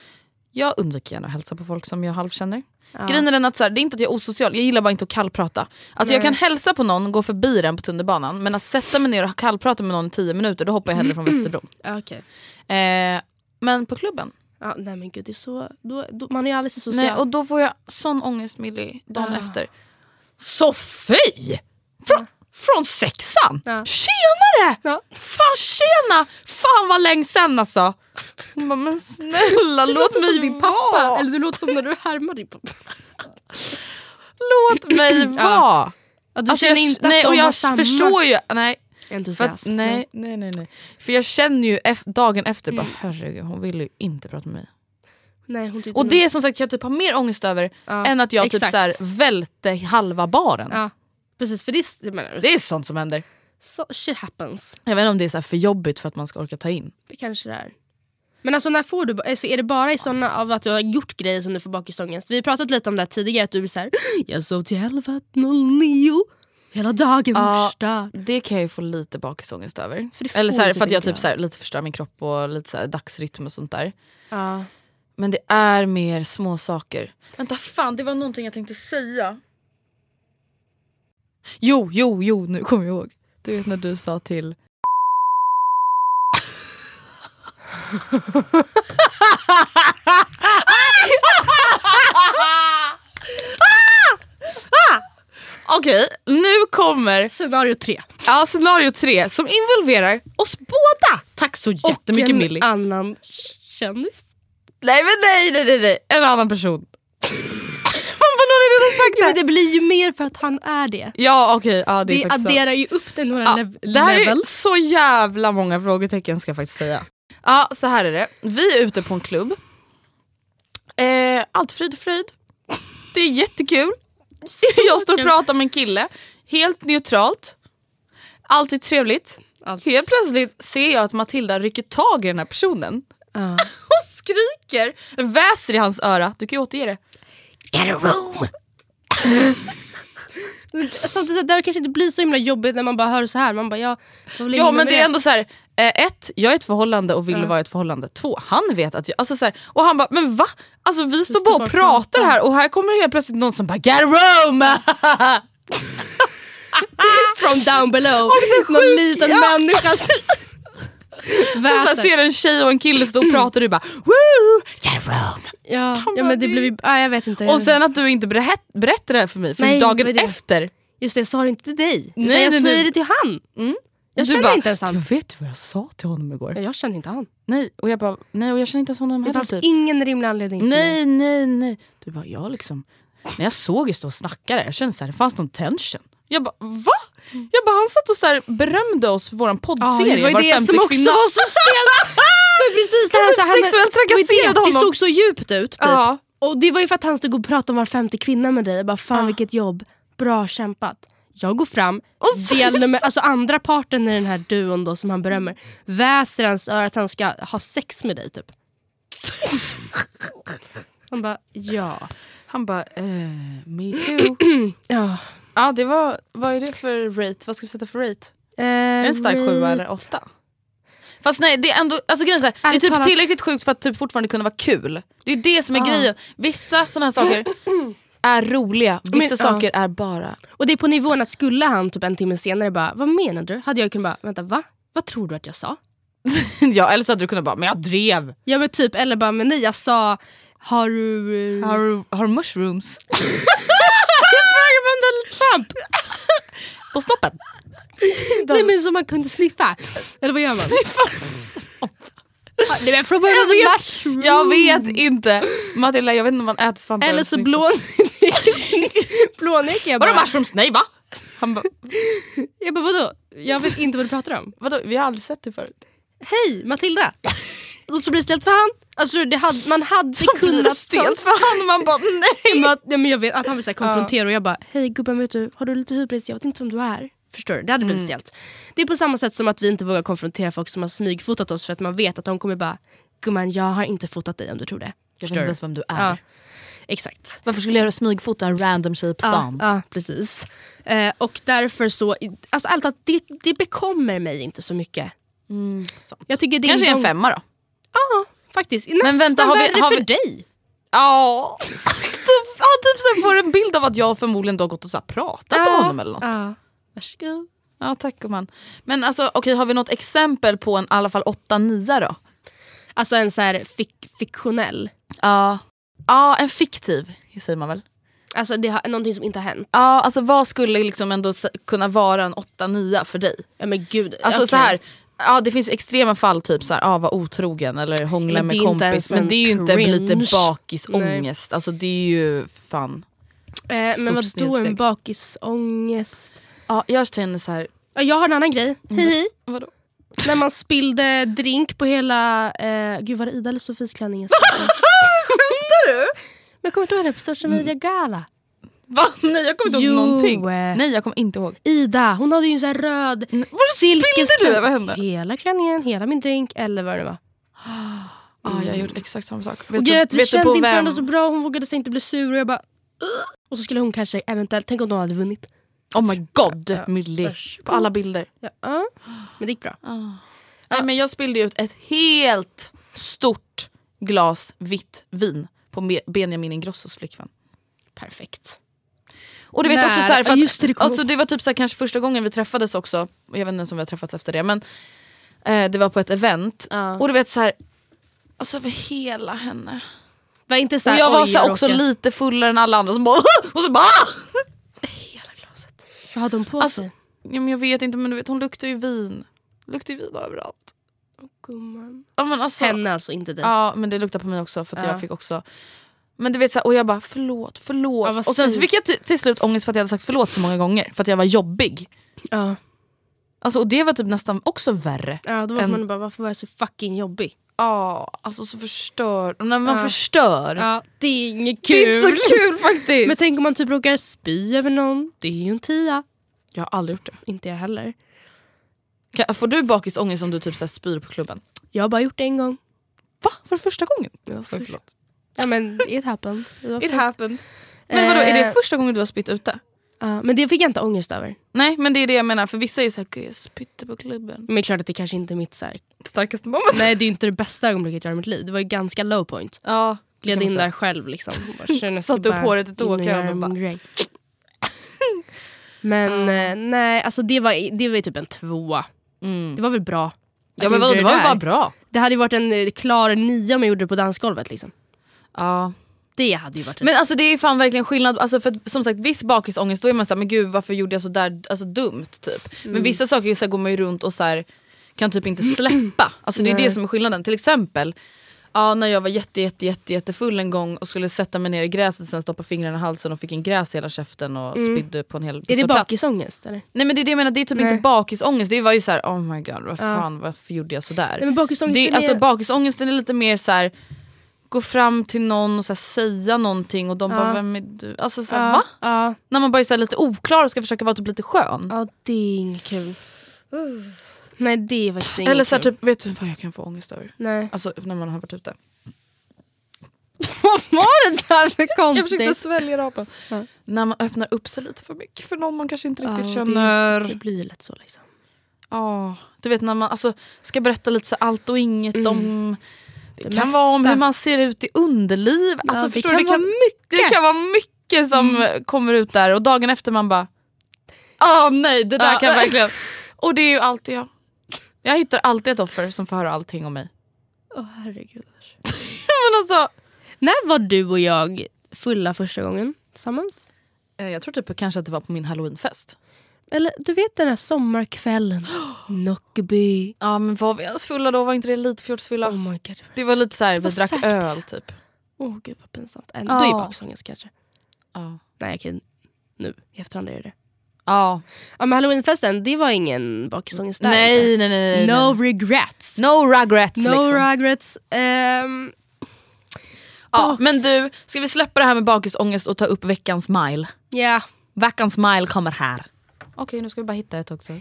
jag undviker gärna att hälsa på folk som jag halvkänner. Grejen är den att så här, det är inte att jag är osocial, jag gillar bara inte att kallprata. Alltså jag kan hälsa på någon, gå förbi den på tunnelbanan men att sätta mig ner och kallprata med någon i tio minuter då hoppar jag hellre från Västerbron. Ja, okej. Eh, men på klubben, Ja, nej men gud, det är så, då, då, man är ju alldeles social. nej, och då får jag sån ångest Millie dagen efter. Sofie! Från, från sexan? Ja. Tjenare! Ja. Fan tjena! Fan vad länge sen alltså. Bara, men snälla låt som mig din pappa, vara. eller du låter som när du härmar din pappa. Låt mig (clears throat) vara. Ja, du Alltså, känner jag, inte nej, att och de har jag samma... förstår ju, nej. För att, nej, nej, nej, nej. För jag känner ju ef- dagen efter, bara, herregud hon ville ju inte prata med mig. nej Och det är som sagt jag typ har mer ångest över Ja, än att jag typ så här, välte halva baren. Ja, precis. För det, är- menar, Det är sånt som händer. så, shit happens. Jag vet inte om det är så för jobbigt för att man ska orka ta in. Det kanske det är. Men alltså när får du, alltså, är det bara i såna av att du har gjort grejer som du får bakisångest? Vi har pratat lite om det här tidigare, att du blir såhär (gasps) Jag sov till 11.09 Hela dagen Ja. förstörd. Det kan jag ju få lite bakisångest över. För Eller så här, du för att jag typ så här, lite förstör min kropp och lite så här, dagsrytm och sånt där. Ja. Men det är mer små saker. Vänta fan, det var någonting jag tänkte säga. Jo, jo, jo, nu kommer jag ihåg. Du vet när du sa till... Okej, nu kommer Scenario tre. ja, scenario tre som involverar oss båda. Tack så jättemycket Och en Millie. annan kändis. Nej men nej, nej, nej, nej. en annan person. Sagt Ja, det. men det blir ju mer för att han är det. Ja okej, ja, det är Det adderar ju upp det några Ja, lev- det här är levels. så jävla många frågetecken ska jag faktiskt säga. Ja, så här är det. Vi är ute på en klubb. Eh, allt frid och fröjd. Det är jättekul. (laughs) Jag står och pratar med en kille. Helt neutralt. Allt är trevligt. Allt. Helt plötsligt ser jag att Matilda rycker tag i den här personen Ja. (laughs) och skriker, väser i hans öra. Du kan ju återge det. Get a room! Samtidigt det kanske inte blir så himla jobbigt när man bara hör så här. Man bara, ja, Ja men det är ändå så här. Eh, ett, jag är ett förhållande och vill Ja. vara ett förhållande. Två, han vet att jag... Alltså så här, och han bara, men va? Alltså vi står bara och pratar här och här kommer helt plötsligt någon som bara get a room! (laughs) From down below. det Någon liten ja. människa. Så här, Väser. ser en tjej och en kille stå och prata och du bara woo! Get a room! Ja, ja men det blev ju, ah, jag vet inte. Och sen att du inte berätt, berättar det här för mig för Nej, dagen det? efter. Just det, jag sa det inte till dig. Nej, utan jag nej, säger nej. det till han. Mm. Jag du känner bara, inte ens han. Jag vet vad jag sa till honom igår. Ja, Jag känner inte han. Nej, och jag bara, nej och jag känner inte ens honom Det heller fanns typ. ingen rimlig anledning Nej, nej, nej. Du bara, jag liksom... När jag såg er stå och snacka där, jag kände så här, det fanns någon tension. Jag bara, va? Jag bara, han satt och så här, berömde oss för vår Ja, poddserie. det var ju Var det som också kvinna. var så stelt. (laughs) Precis det här, så här, Sexuellt trakasserade honom. det såg så djupt ut. Typ. Ja. Och det var ju för att han stod och pratade om var femte kvinna med dig. Jag bara, fan vilket jobb. Bra kämpat. Jag går fram, del nummer, alltså andra parten i den här duon då som han berömmer, väser hans öra att han ska ha sex med dig typ. (laughs) Han bara, ja. Han bara, eh, me too. (clears throat) ja. Ja, det var, vad är det för rate? Vad ska vi sätta för rate? Eh, Är det en stark rate- sjua eller åtta? Fast nej, det är ändå, alltså grejen är, här, det är typ tillräckligt sjukt för att typ fortfarande kunna vara kul. Det är det som är Ja. grejen. Vissa sådana här saker (clears throat) är roliga, vissa Men, ja. saker är bara... Och det är på nivån att skulle han typ en timme senare bara, vad menar du? Hade jag kunnat bara, vänta va? Vad tror du att jag sa? (laughs) ja, eller så hade du kunnat bara, men jag drev. Ja men typ, eller bara, men nej jag sa, har du... Har, du- har du mushrooms (laughs) Donald Trump! (laughs) på snoppen? (laughs) Nej men som man kunde sniffa. Eller vad gör man? Nej men början Jag vet-. Jag vet inte. Matilda, jag vet inte om man äter svampar. Eller så sniffar. blå... (laughs) blånek. Jag Vadå bara, mushrooms? Nej va? Han bara, jag bara vadå? Jag vet inte vad du pratar om. vadå? Vi har aldrig sett det förut. Hej Matilda! Och så blir det stelt för han. Alltså det hade, man hade Så kunnat... stelt för han man bara (laughs) nej. Men, att- ja, men jag vet att han vill så konfrontera och jag bara hej gubben vet du, har du lite hybris? Jag vet inte vem du är. Förstår du? Det hade blivit Mm. stelt. Det är på samma sätt som att vi inte vågar konfrontera folk som har smygfotat oss för att man vet att de kommer bara gumman jag har inte fotat dig om du tror det. Jag vet inte ens vem du är. Ja, exakt. Varför skulle jag smygfota en random tjej på stan? Ja, ja precis. Eh, och därför så, alltså allt att det, det bekommer mig inte så mycket. sant. Jag tycker det Kanske en femma då? Ja, faktiskt. Nästan vänta, har vi- värre har för vi- dig. Ja. (laughs) typ, ja, typ så får en bild av att jag förmodligen då har gått och så pratat om honom eller något. Ja. Varsågod. Ja tack gumman. Men alltså okej har vi något exempel på en i alla fall 8-9 då? Alltså en så här fik- fiktionell. Ja. Ja en fiktiv säger man väl? Alltså det har, någonting som inte har hänt. Ja alltså vad skulle liksom ändå kunna vara en 8-9 för dig? Ja men gud. Alltså okej. så här. Ja det finns extrema fall typ så här, ah, vara otrogen eller hångla med kompis men en det är ju inte lite bakisångest. Alltså det är ju fan. Eh, men vadå snedsteg. en bakisångest? Ja, jag känner så här. Ja, Jag har en annan grej. Hej hej. Vadå? När man spillde drink på hela... Eh, gud var det Ida eller Sofies klänning? (laughs) Skämtar du? Men jag kommer inte ihåg det på social media gala. Va? (laughs) Nej jag kommer inte ihåg Jo, någonting. eh. Nej jag kommer inte ihåg. Ida, hon hade ju en sån här röd du över henne? Hela klänningen, hela min drink eller vad det var. Ah, jag gjorde exakt samma sak. Och Vet att du, vi vet kände inte varandra så bra, hon vågade sig inte bli sur och jag bara... "Ugh." Och så skulle hon kanske eventuellt, tänk om de hade vunnit. Oh my god, Ja, Millie. På alla bilder. Ja, ja. men det gick bra. Nej, men jag spillde ut ett helt stort glas vitt vin på Benjamin Ingrossos flickvän. Perfekt. Och du vet När? också så här, för att, just det, det alltså, det var typ så här, kanske första gången vi träffades också, jag vet inte ens om vi har träffats efter det men eh, det var på ett event Ja. och du vet så här, alltså över hela henne. Var inte så Och här, jag var så här, också lite fullare än alla andra som bara (laughs) och så bara Hela glaset. Vad hade hon på Alltså, sig? ja, men jag vet inte men du vet hon luktar ju vin. Luktar ju vin överallt. Gumman. Ja, men alltså, Henne alltså, inte dig. Ja men det luktar på mig också för att Ja. jag fick också men du vet så här, och jag bara förlåt, förlåt. Ja, och sen så fick jag till, slut ångest för att jag hade sagt förlåt så många gånger. För att jag var jobbig. Ja. Alltså, och det var typ nästan också värre. Ja, då var En- man bara, varför var jag så fucking jobbig? Ja, alltså så förstör. Och när man Ja. förstör. Ja, det är inget Det kul. är inte så kul faktiskt. Men tänk om man typ råkar spy över någon. Det är ju en tia. jag har aldrig gjort det. Inte jag heller. Kan, får du bakisångest om du typ så spyr på klubben? Jag har bara gjort det en gång. Va? Var det första gången? Ja, Oj, först. förlåt. Ja men it happened. Det It först. happened. Men vadå, är det Eh. första gången du har spytt ute? Ja, men det fick jag inte ångest över. Nej men det är det jag menar, för vissa är såhär, gud jag spytte på klubben. Men det är klart att det kanske inte är mitt så här. Starkaste moment. Nej det är ju inte det bästa ögonblicket jag har i mitt liv. Det var ju ganska low point. Ja, det Gled in där själv liksom. (laughs) Bara, Satte upp håret i in och bara-. (laughs) Men eh, nej, alltså det var, det var ju typ en tvåa. Mm. Det var väl bra. Ja men vadå, gjorde det var där. bara bra. Det hade ju varit en eh, klar nia om jag gjorde det på dansgolvet. Liksom. Ja. Det hade ju varit Men alltså det är fan verkligen skillnad, alltså för att, som sagt viss bakisångest då är man såhär, men gud varför gjorde jag så där alltså, dumt typ. Mm. Men vissa saker så här, går man ju runt och så här, kan typ inte släppa. Alltså det är det som är skillnaden. Till exempel ja, när jag var jätte, jätte, jätte, jättefull en gång och skulle sätta mig ner i gräset och sen stoppa fingrarna i halsen och fick en gräs i hela käften och spydde på en hel Mm. är det så plats. bakisångest eller? Nej men det är det jag menar, det är typ Nej. inte bakisångest. Det var ju så här: oh my god vad fan varför gjorde jag sådär? Nej, men bakisångest det, är alltså, bakisångesten är lite mer så här. Gå fram till någon och så säga någonting och de Ja. bara vem är du? Alltså så här, Ja, va? ja, När man bara är så lite oklar och ska försöka vara typ lite skön. ja, det är inget kul. Nej det är faktiskt inget Eller så här, typ, vet du vad jag kan få ångest över? Nej. Alltså när man har varit ute. (laughs) Vad var det där för Jag försökte konstigt? svälja rapen. Ja. När man öppnar upp sig lite för mycket för någon man kanske inte Ja, riktigt det, känner. det blir ju lätt så liksom. Ja, du vet när man alltså, ska berätta lite så allt och inget Mm. om det, Det kan vara om hur man ser ut i underliv. Alltså, det kan du? vara mycket. Det kan vara mycket som kommer ut där och dagen efter man bara Åh nej det där Ja. kan jag verkligen Och det är ju alltid jag. Jag hittar alltid ett offer som får höra allting om mig. Åh herregud. (laughs) Men alltså, När var du och jag fulla första gången tillsammans? eh, jag tror typ kanske att det var på min halloweenfest. Eller du vet den där sommarkvällen? (gasps) Nockeby. Ja men var vi ens fulla då? Var inte det Litfjordsfylla? Oh my god. Det var, lite så här, vi drack säkert öl typ. Åh gud vad pinsamt. Äh, Ja. Då är bakisångest kanske. Ja. Nej okej, nu i efterhand är det det. Ja. Ja men halloweenfesten, det var ingen bakisångest där. Nej, nej nej nej. No regrets. No regrets No liksom. regrets. Ehm, Ja, men du, ska vi släppa det här med bakisångest och ta upp veckans mile? Ja. Veckans mile kommer här. Okej, nu ska vi bara hitta ett också.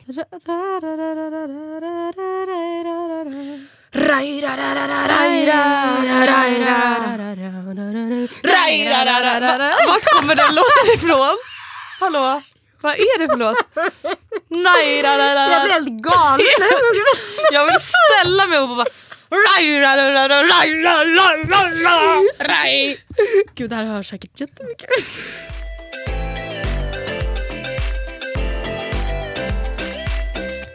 Vart kommer den låten ifrån? Hallå? Vad är det för låt? Nej, da, da, da, Jag blir helt galen Jag vill ställa mig upp och bara... Gud det här hörs säkert jättemycket.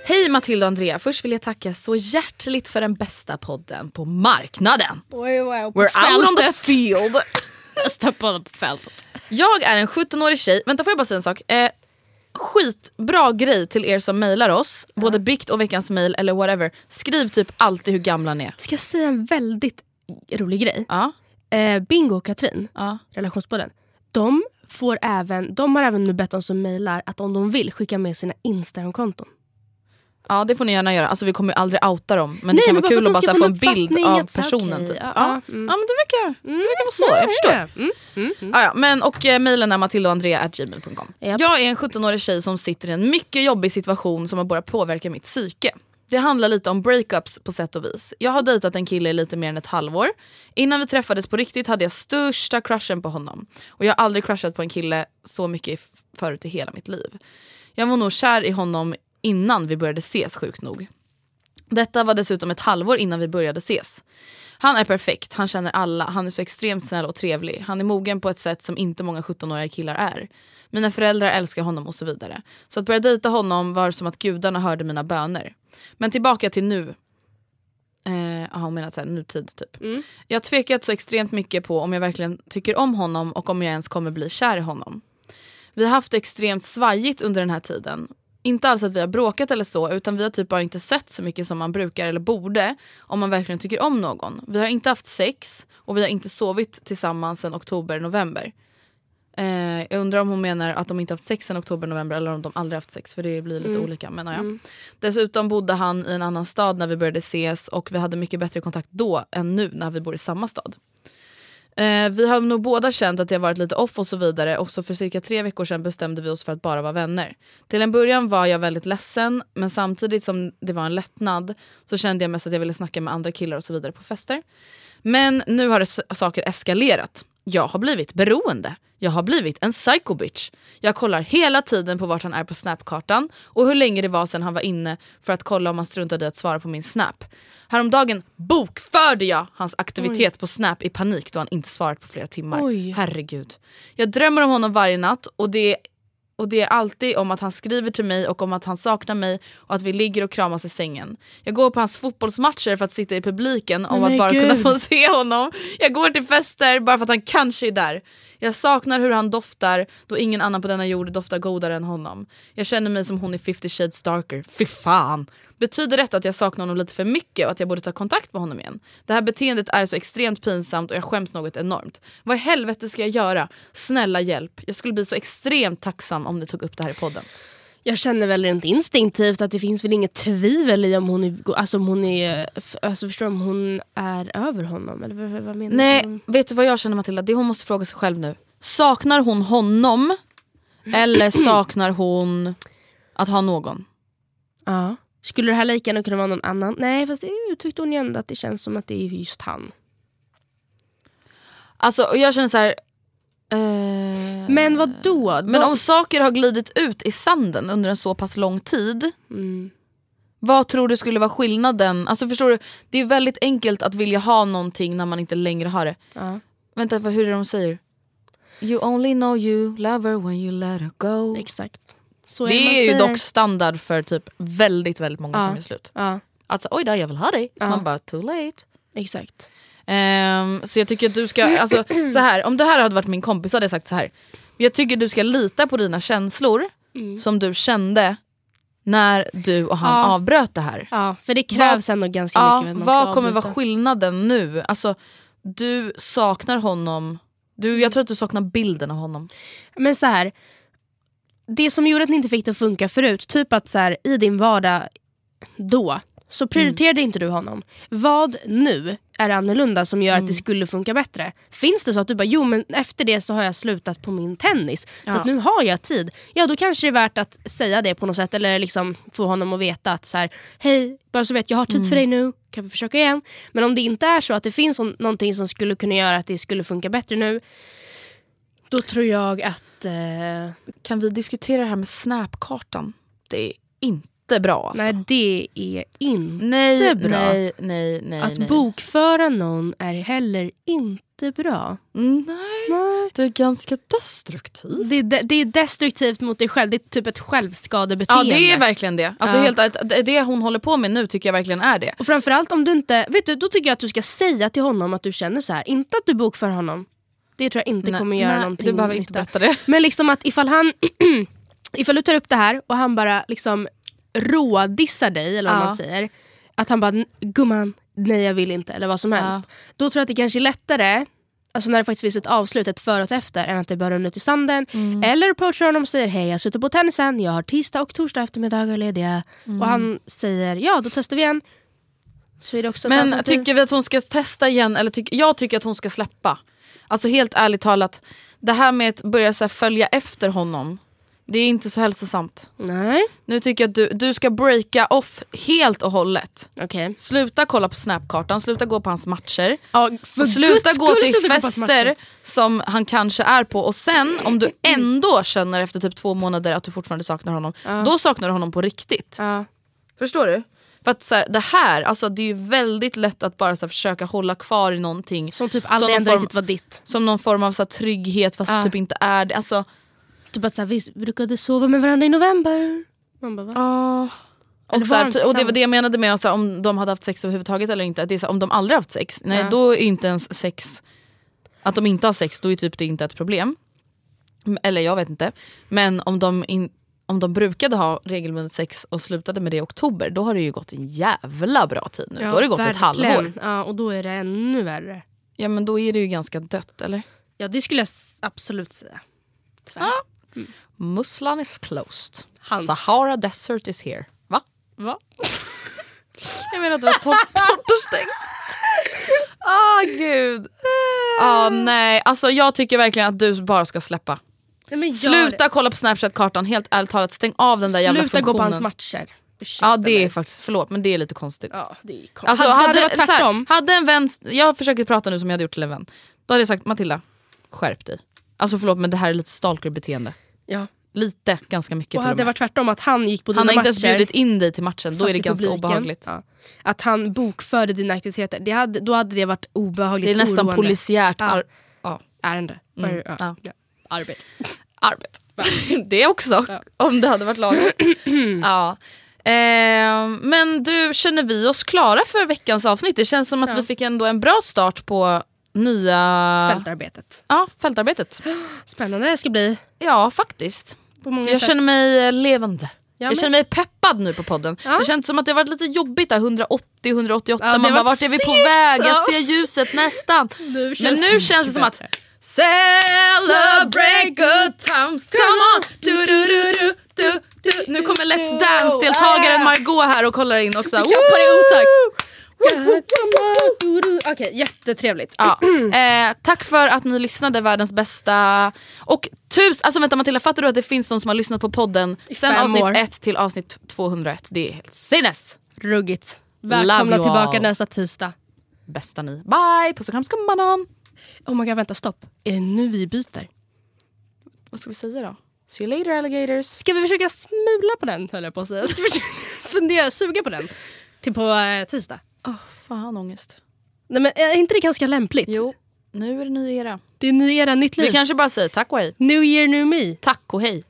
Hej Matilda och Andrea, först vill jag tacka så hjärtligt för den bästa podden på marknaden. Oj, wow, på We're out on the fältet. field. (laughs) Stoppa på fältet. Jag är en 17-årig tjej, vänta får jag bara säga en sak? Eh, skitbra grej till er som mejlar oss, både bikt och veckans mail eller whatever. Skriv typ alltid hur gamla ni är. Ska jag säga en väldigt rolig grej? Ja, Eh, Bingo och Katrin, ja. relationspodden, de, får även, de har även nu bett oss som mejlar att om de vill skicka med sina Instagram-konton. Ja det får ni gärna göra, alltså vi kommer ju aldrig outa dem men Nej, det kan men vara kul att bara få få en bild av personen. typ. ja, ja, ja, ja. mm. men det verkar, det verkar vara så, jag förstår. Mm, mm, mm. Ja, men, och eh, mejlen är matildaandrea.gmail.com. Japp. Jag är en 17-årig tjej som sitter i en mycket jobbig situation som har börjat påverka mitt psyke. Det handlar lite om breakups på sätt och vis. Jag har dejtat en kille i lite mer än ett halvår. Innan vi träffades på riktigt hade jag största crushen på honom. Och jag har aldrig crushat på en kille så mycket förut i hela mitt liv. Jag var nog kär i honom innan vi började ses sjukt nog. Detta var dessutom ett halvår innan vi började ses. Han är perfekt, han känner alla, han är så extremt snäll och trevlig. Han är mogen på ett sätt som inte många 17-åriga killar är. Mina föräldrar älskar honom och så vidare. Så att börja dejta honom var som att gudarna hörde mina böner. Men tillbaka till nu. Eh, aha, hon menar så här, nutid typ. Jag har tvekat så extremt mycket på om jag verkligen tycker om honom och om jag ens kommer bli kär i honom. Vi har haft det extremt svajigt under den här tiden. Inte alls att vi har bråkat eller så utan vi har typ bara inte sett så mycket som man brukar eller borde om man verkligen tycker om någon. Vi har inte haft sex och vi har inte sovit tillsammans sedan oktober-november. Eh, jag undrar om hon menar att de inte haft sex sedan oktober-november eller om de aldrig haft sex för det blir lite olika menar jag. Dessutom bodde han i en annan stad när vi började ses och vi hade mycket bättre kontakt då än nu när vi bor i samma stad. Eh, vi har nog båda känt att det har varit lite off och så vidare och så för cirka tre veckor sedan bestämde vi oss för att bara vara vänner. Till en början var jag väldigt ledsen men samtidigt som det var en lättnad så kände jag mest att jag ville snacka med andra killar och så vidare på fester. Men nu har det saker eskalerat. Jag har blivit beroende. Jag har blivit en psycho bitch. Jag kollar hela tiden på vart han är på snapkartan och hur länge det var sedan han var inne för att kolla om han struntade i att svara på min snap. Häromdagen bokförde jag hans aktivitet på snap i panik då han inte svarat på flera timmar. Oj. Herregud. Jag drömmer om honom varje natt och det och det är alltid om att han skriver till mig och om att han saknar mig och att vi ligger och kramas i sängen. Jag går på hans fotbollsmatcher för att sitta i publiken om Men att bara gud. kunna få se honom. Jag går till fester bara för att han kanske är där. Jag saknar hur han doftar då ingen annan på denna jord doftar godare än honom. Jag känner mig som hon i 50 shades darker. Fy fan! Betyder detta att jag saknar honom lite för mycket och att jag borde ta kontakt med honom igen? Det här beteendet är så extremt pinsamt och jag skäms något enormt. Vad i helvete ska jag göra? Snälla hjälp. Jag skulle bli så extremt tacksam om ni tog upp det här i podden. Jag känner väl rent instinktivt att det finns väl inget tvivel i om hon är, alltså om hon är, alltså förstår om hon är över honom eller vad, vad menar Nej, du? vet du vad jag känner Matilda? Det hon måste fråga sig själv nu. Saknar hon honom eller saknar hon att ha någon? Ja. Skulle det här lika gärna kunna vara någon annan? Nej fast det uttryckte hon ju ändå att det känns som att det är just han. Alltså och jag känner så här. eh, Men vad då? men om saker har glidit ut i sanden under en så pass lång tid. Mm. Vad tror du skulle vara skillnaden? Alltså förstår du, det är väldigt enkelt att vilja ha någonting när man inte längre har det. Ja, Vänta, vad- hur är det de säger? You only know you, love her when you let her go. exakt. Så Det är ju dock standard för typ väldigt väldigt många Ja. som är slut. Ja, Alltså oj då jag vill ha dig. Ja. Man bara too late. exakt. Ehm, så jag tycker att du ska, alltså (clears throat) så här, om det här hade varit min kompis så hade jag sagt så här. Jag tycker du ska lita på dina känslor som du kände när du och han Ja. avbröt det här. Ja, för det krävs ändå ganska Ja, mycket. vad kommer vara avbryta. skillnaden nu? Alltså, du saknar honom. Du, jag tror att du saknar bilden av honom. Men så här. Det som gjorde att ni inte fick det att funka förut, typ att så här, i din vardag då, så prioriterade inte du honom. Vad nu är annorlunda som gör att det skulle funka bättre? Finns det så att du bara, jo men efter det så har jag slutat på min tennis, så Ja. att nu har jag tid. Ja då kanske det är värt att säga det på något sätt eller liksom få honom att veta att så här, hej, bara så vet jag har tid för dig nu, kan vi försöka igen? Men om det inte är så att det finns on- någonting som skulle kunna göra att det skulle funka bättre nu, då tror jag att eh, Kan vi diskutera det här med snapkartan? Det är inte bra alltså. Nej, det är inte nej, bra. nej, nej, nej. Att nej. bokföra någon är heller inte bra. Mm, nej, det är ganska destruktivt. Det är, de- det är destruktivt mot dig själv. Det är typ ett Ja självskadebeteende. det är verkligen det. Alltså Ja. helt, det hon håller på med nu tycker jag verkligen är det. Och framförallt om du inte... Vet du, då tycker jag att du ska säga till honom att du känner så här. Inte att du bokför honom. Det tror jag inte Nej, kommer göra nej, någonting Du behöver inte berätta det. Men liksom att ifall han... (clears throat) ifall du tar upp det här och han bara liksom rådissar dig eller vad Ja. man säger. Att han bara, gumman, nej jag vill inte eller vad som helst. Då tror jag att det kanske är lättare Alltså när det faktiskt finns ett avslut, ett före och ett efter, än att det bara rinner ut i sanden. Mm. Eller approachar honom och säger hej jag sitter på tennisen, jag har tisdag och torsdag eftermiddagar lediga. Mm. Och han säger ja då testar vi igen. Men tycker vi att hon ska testa igen? Eller tyck, jag tycker att hon ska släppa. Alltså helt ärligt talat, det här med att börja så här, följa efter honom, det är inte så hälsosamt. Nej, Nu tycker jag att du, du ska breaka off helt och hållet. okej. Sluta kolla på snapkartan, sluta gå på hans matcher. Ja, sluta gå till sluta gå fester matcher. som han kanske är på och sen om du ändå känner efter typ två månader att du fortfarande saknar honom, då saknar du honom på riktigt. Ja. Förstår du? För att så här, det här, alltså det är ju väldigt lätt att bara så här, försöka hålla kvar i någonting Som typ aldrig ändå riktigt var ditt. som någon form av så här, trygghet fast Ja. det typ inte är det. Alltså, Typ att så vi brukade sova med varandra i november. Man bara, va? Eller Och, så här, och det var det jag menade med så här, om de hade haft sex överhuvudtaget eller inte. Det är så om de aldrig haft sex, nej Ja. då är inte ens sex... Att de inte har sex, då är typ det inte ett problem. Eller jag vet inte. Men om de, in, om de brukade ha regelbundet sex och slutade med det i oktober, då har det ju gått en jävla bra tid nu. då har det gått ett verkligen. halvår. Ja, och då är det ännu värre. Ja men då är det ju ganska dött eller? Ja det skulle jag absolut säga. Tyvärr. Musslan is closed. Hans. Sahara desert is here. Va? Va? (laughs) Jag menar att det var torrt, torrt och stängt. Ah gud. Ah, nej, alltså jag tycker verkligen att du bara ska släppa. Nej, Sluta kolla på snapchat-kartan, helt ärligt talat stäng av den där det. jävla Sluta gå på funktionen. hans matcher. Ursäkta Ja det är mig. faktiskt, förlåt men det är lite konstigt. Ja, det är konstigt. Alltså, hade, hade, det varit så här, tvärtom. hade en vän, jag försöker prata nu som jag hade gjort till en vän. Då hade jag sagt Matilda, skärp dig. Alltså förlåt men det här är lite stalker-beteende. ja. Lite, ganska mycket Och till hade det varit tvärtom att han gick på dina Han har inte matcher. ens bjudit in dig till matchen, då är det ganska publiken. obehagligt. Ja. Att han bokförde dina aktiviteter, det hade, då hade det varit obehagligt Det är nästan oroande. polisiärt Ja. ja, ärende. Mm, Ja. Ja. Ja. Arbete. arbete. (laughs) det också, om det hade varit lagligt. (clears throat) ja. Eh, men du, känner vi oss klara för veckans avsnitt? Det känns som att Ja. vi fick ändå en bra start på nya Fältarbetet. Ja, fältarbetet. (gasps) Spännande det ska bli. Ja, faktiskt. På många Jag sätt. känner mig eh, levande. Ja, jag men- känner mig peppad nu på podden. Ja. Det känns som att det har varit lite jobbigt där 180-188. Ja, Man bara, vart är vi på väg? Jag ja. ser ljuset nästan. Nu Men nu känns det som att bättre. Celebrate good times, come on! Du, du, du, du, du, du. Nu kommer Let's Dance-deltagaren Margot här och kollar in också. Klappar i otakt. Okej, jättetrevligt. Ja. Eh, tack för att ni lyssnade, världens bästa. Och tusen, alltså vänta Matilda, fattar du att det finns någon som har lyssnat på podden sen avsnitt år. 1 till avsnitt 201? Det är helt sinnes! Ruggigt. Välkomna tillbaka all. nästa tisdag. Bästa ni. Bye! Puss och kram skumbanan! Oh my god, vänta stopp. Är det nu vi byter? Vad ska vi säga då? See you later alligators. Ska vi försöka smula på den höll jag på att säga. Ska vi försöka (laughs) fundera, suga på den? Till på eh, tisdag. Oh, fan ångest. Nej men är inte det ganska lämpligt? Jo, nu är det ny era. Det är ny era, nytt liv. Vi kanske bara säger tack och hej. New year, new me. Tack och hej.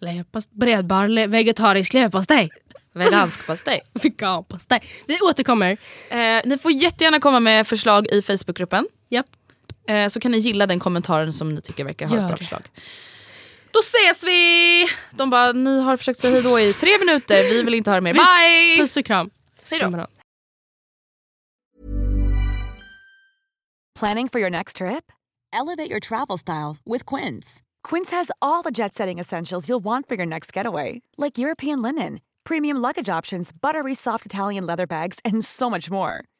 Leverpast- Bredbar, le- vegetarisk leverpastej. Vegansk pastej. (laughs) Veganpastej. Vi återkommer. Eh, ni får jättegärna komma med förslag i Facebookgruppen. Japp. Eh, så kan ni gilla den kommentaren som ni tycker verkar ha ett bra det. förslag. Då ses vi! De bara, ni har försökt säga hejdå i tre minuter, vi vill inte höra mer. Bye! Puss och kram. Hejdå. Planning for your next trip? Elevate your travel style with Quince. Quince has all the jet setting essentials you'll want for your next getaway, like European linen, premium luggage options, buttery soft Italian leather bags, and so much more.